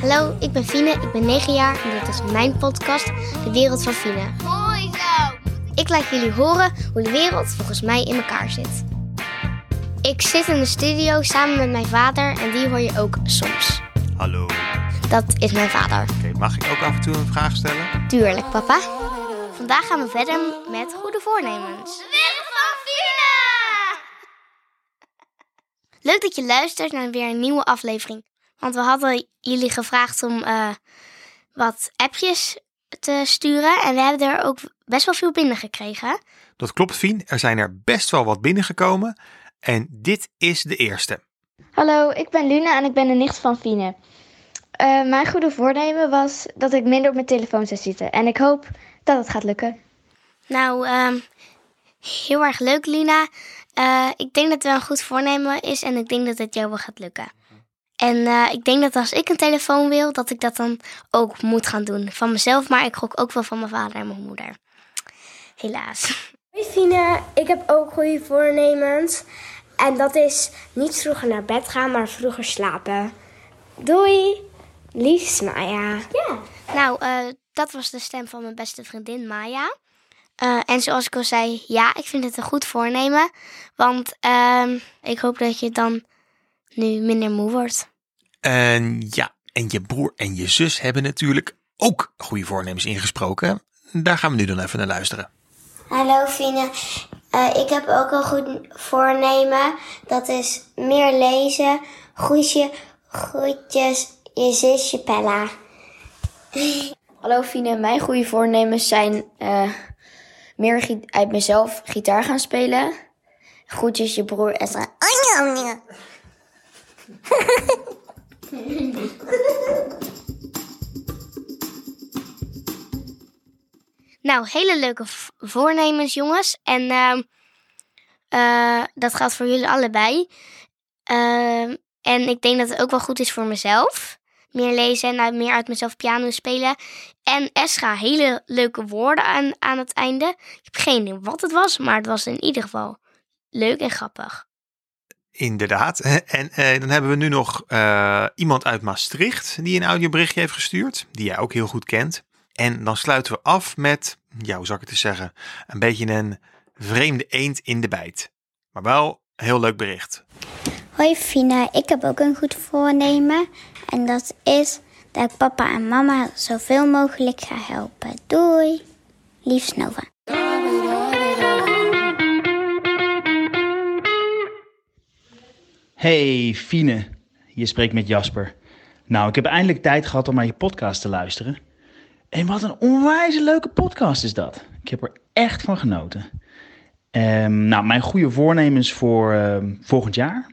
Hallo, ik ben Fine, ik ben 9 jaar en dit is mijn podcast, De Wereld van Fine. Mooi zo. Ik laat jullie horen hoe de wereld volgens mij in elkaar zit. Ik zit in de studio samen met mijn vader en die hoor je ook soms. Hallo. Dat is mijn vader. Oké, mag ik ook af en toe een vraag stellen? Tuurlijk, papa. Vandaag gaan we verder met goede voornemens. De wereld van Fine. Leuk dat je luistert naar weer een nieuwe aflevering. Want we hadden jullie gevraagd om eh, wat appjes te sturen. En we hebben er ook best wel veel binnengekregen. Dat klopt, Fien. Er zijn er best wel wat binnengekomen. En dit is de eerste. Hallo, ik ben Luna en ik ben de nicht van Fine. Eh, mijn goede voornemen was dat ik minder op mijn telefoon zou zitten. En ik hoop dat het gaat lukken. Nou, ehm, heel erg leuk, Lina. Eh, ik denk dat het wel een goed voornemen is en ik denk dat het jou wel gaat lukken. En eh, ik denk dat als ik een telefoon wil, dat ik dat dan ook moet gaan doen. Van mezelf, maar ik gok ook wel van mijn vader en mijn moeder. Helaas. Hoi Fine, ik heb ook goede voornemens. En dat is niet vroeger naar bed gaan, maar vroeger slapen. Doei, liefst Maya. Ja. Nou, eh, dat was de stem van mijn beste vriendin Maya. Eh, en zoals ik al zei, ja, ik vind het een goed voornemen. Want ehm, ik hoop dat je dan nu minder moe wordt. En ja, en je broer en je zus hebben natuurlijk ook goede voornemens ingesproken. Daar gaan we nu dan even naar luisteren. Hallo Fine, Eh, ik heb ook een goed voornemen. Dat is meer lezen. Groetje, groetjes, je zusje Pella. Hallo Fine, mijn goede voornemens zijn eh, meer uit mezelf gitaar gaan spelen. Groetjes je broer Esra. Nou, hele leuke voornemens, jongens. En ehm, eh, dat geldt voor jullie allebei. Ehm, en ik denk dat het ook wel goed is voor mezelf. Meer lezen en meer uit mezelf piano spelen. En Esra, hele leuke woorden aan, aan het einde. Ik heb geen idee wat het was, maar het was in ieder geval leuk en grappig. Inderdaad. En eh, dan hebben we nu nog eh, iemand uit Maastricht die een audioberichtje heeft gestuurd. Die jij ook heel goed kent. En dan sluiten we af met, ja, hoe zou ik het eens zeggen? Een beetje een vreemde eend in de bijt. Maar wel heel leuk bericht. Hoi Fina, ik heb ook een goed voornemen. En dat is dat ik papa en mama zoveel mogelijk ga helpen. Doei. Liefst Nova. Hey Fine, je spreekt met Jasper. Nou, ik heb eindelijk tijd gehad om naar je podcast te luisteren. En wat een onwijs leuke podcast is dat. Ik heb er echt van genoten. Ehm, nou, mijn goede voornemens voor ehm, volgend jaar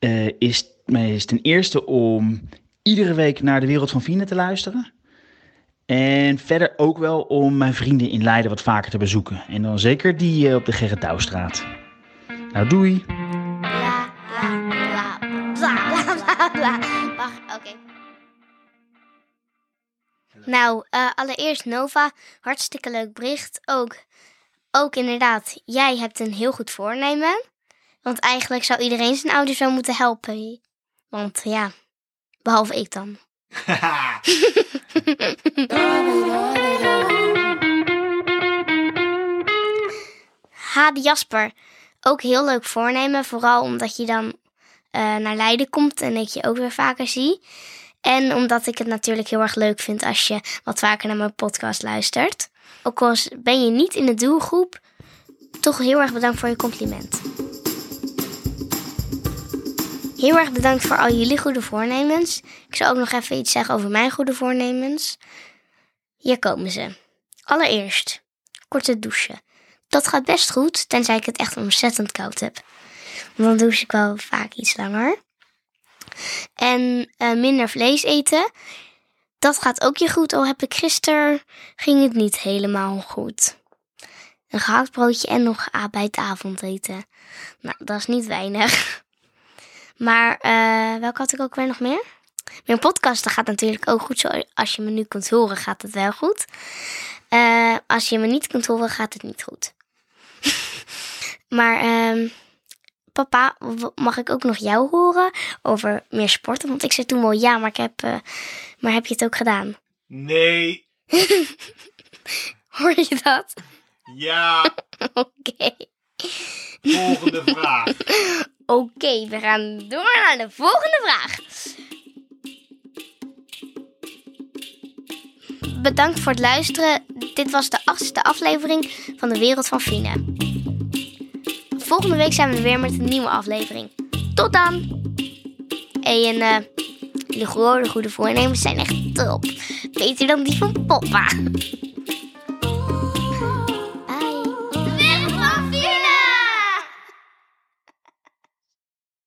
eh, is, is ten eerste om iedere week naar de Wereld van Fine te luisteren. En verder ook wel om mijn vrienden in Leiden wat vaker te bezoeken. En dan zeker die eh, op de Gerrit Douwstraat. Nou, doei! Bla, bla, bla. Wacht, oké. Nou, eh, allereerst Nova, hartstikke leuk bericht. Ook, ook inderdaad, jij hebt een heel goed voornemen. Want eigenlijk zou iedereen zijn ouders wel moeten helpen. Want ja, behalve ik dan. Hade Jasper, ook heel leuk voornemen. Vooral omdat je dan eh, naar Leiden komt en ik je ook weer vaker zie. En omdat ik het natuurlijk heel erg leuk vind als je wat vaker naar mijn podcast luistert. Ook al ben je niet in de doelgroep, toch heel erg bedankt voor je compliment. Heel erg bedankt voor al jullie goede voornemens. Ik zal ook nog even iets zeggen over mijn goede voornemens. Hier komen ze. Allereerst, korte douchen. Dat gaat best goed, tenzij ik het echt ontzettend koud heb. Want dan douche ik wel vaak iets langer. En eh, minder vlees eten. Dat gaat ook je goed, al heb ik gisteren ging het niet helemaal goed. Een gehaktbroodje en nog bij het avondeten. Nou, dat is niet weinig. Maar eh welke had ik ook weer nog meer? Mijn podcast dat gaat natuurlijk ook goed. Zo, als je me nu kunt horen, gaat het wel goed. Eh, als je me niet kunt horen, gaat het niet goed. maar ehm, papa, mag ik ook nog jou horen over meer sporten? Want ik zei toen wel ja, maar, ik heb, eh, maar heb je het ook gedaan? Nee. Hoor je dat? Ja. Oké. Volgende vraag. Oké, we gaan door naar de volgende vraag. Bedankt voor het luisteren. Dit was de achtste aflevering van de Wereld van Fine. Volgende week zijn we er weer met een nieuwe aflevering. Tot dan! En eh de goede, goede voornemens zijn echt top. Beter dan die van papa.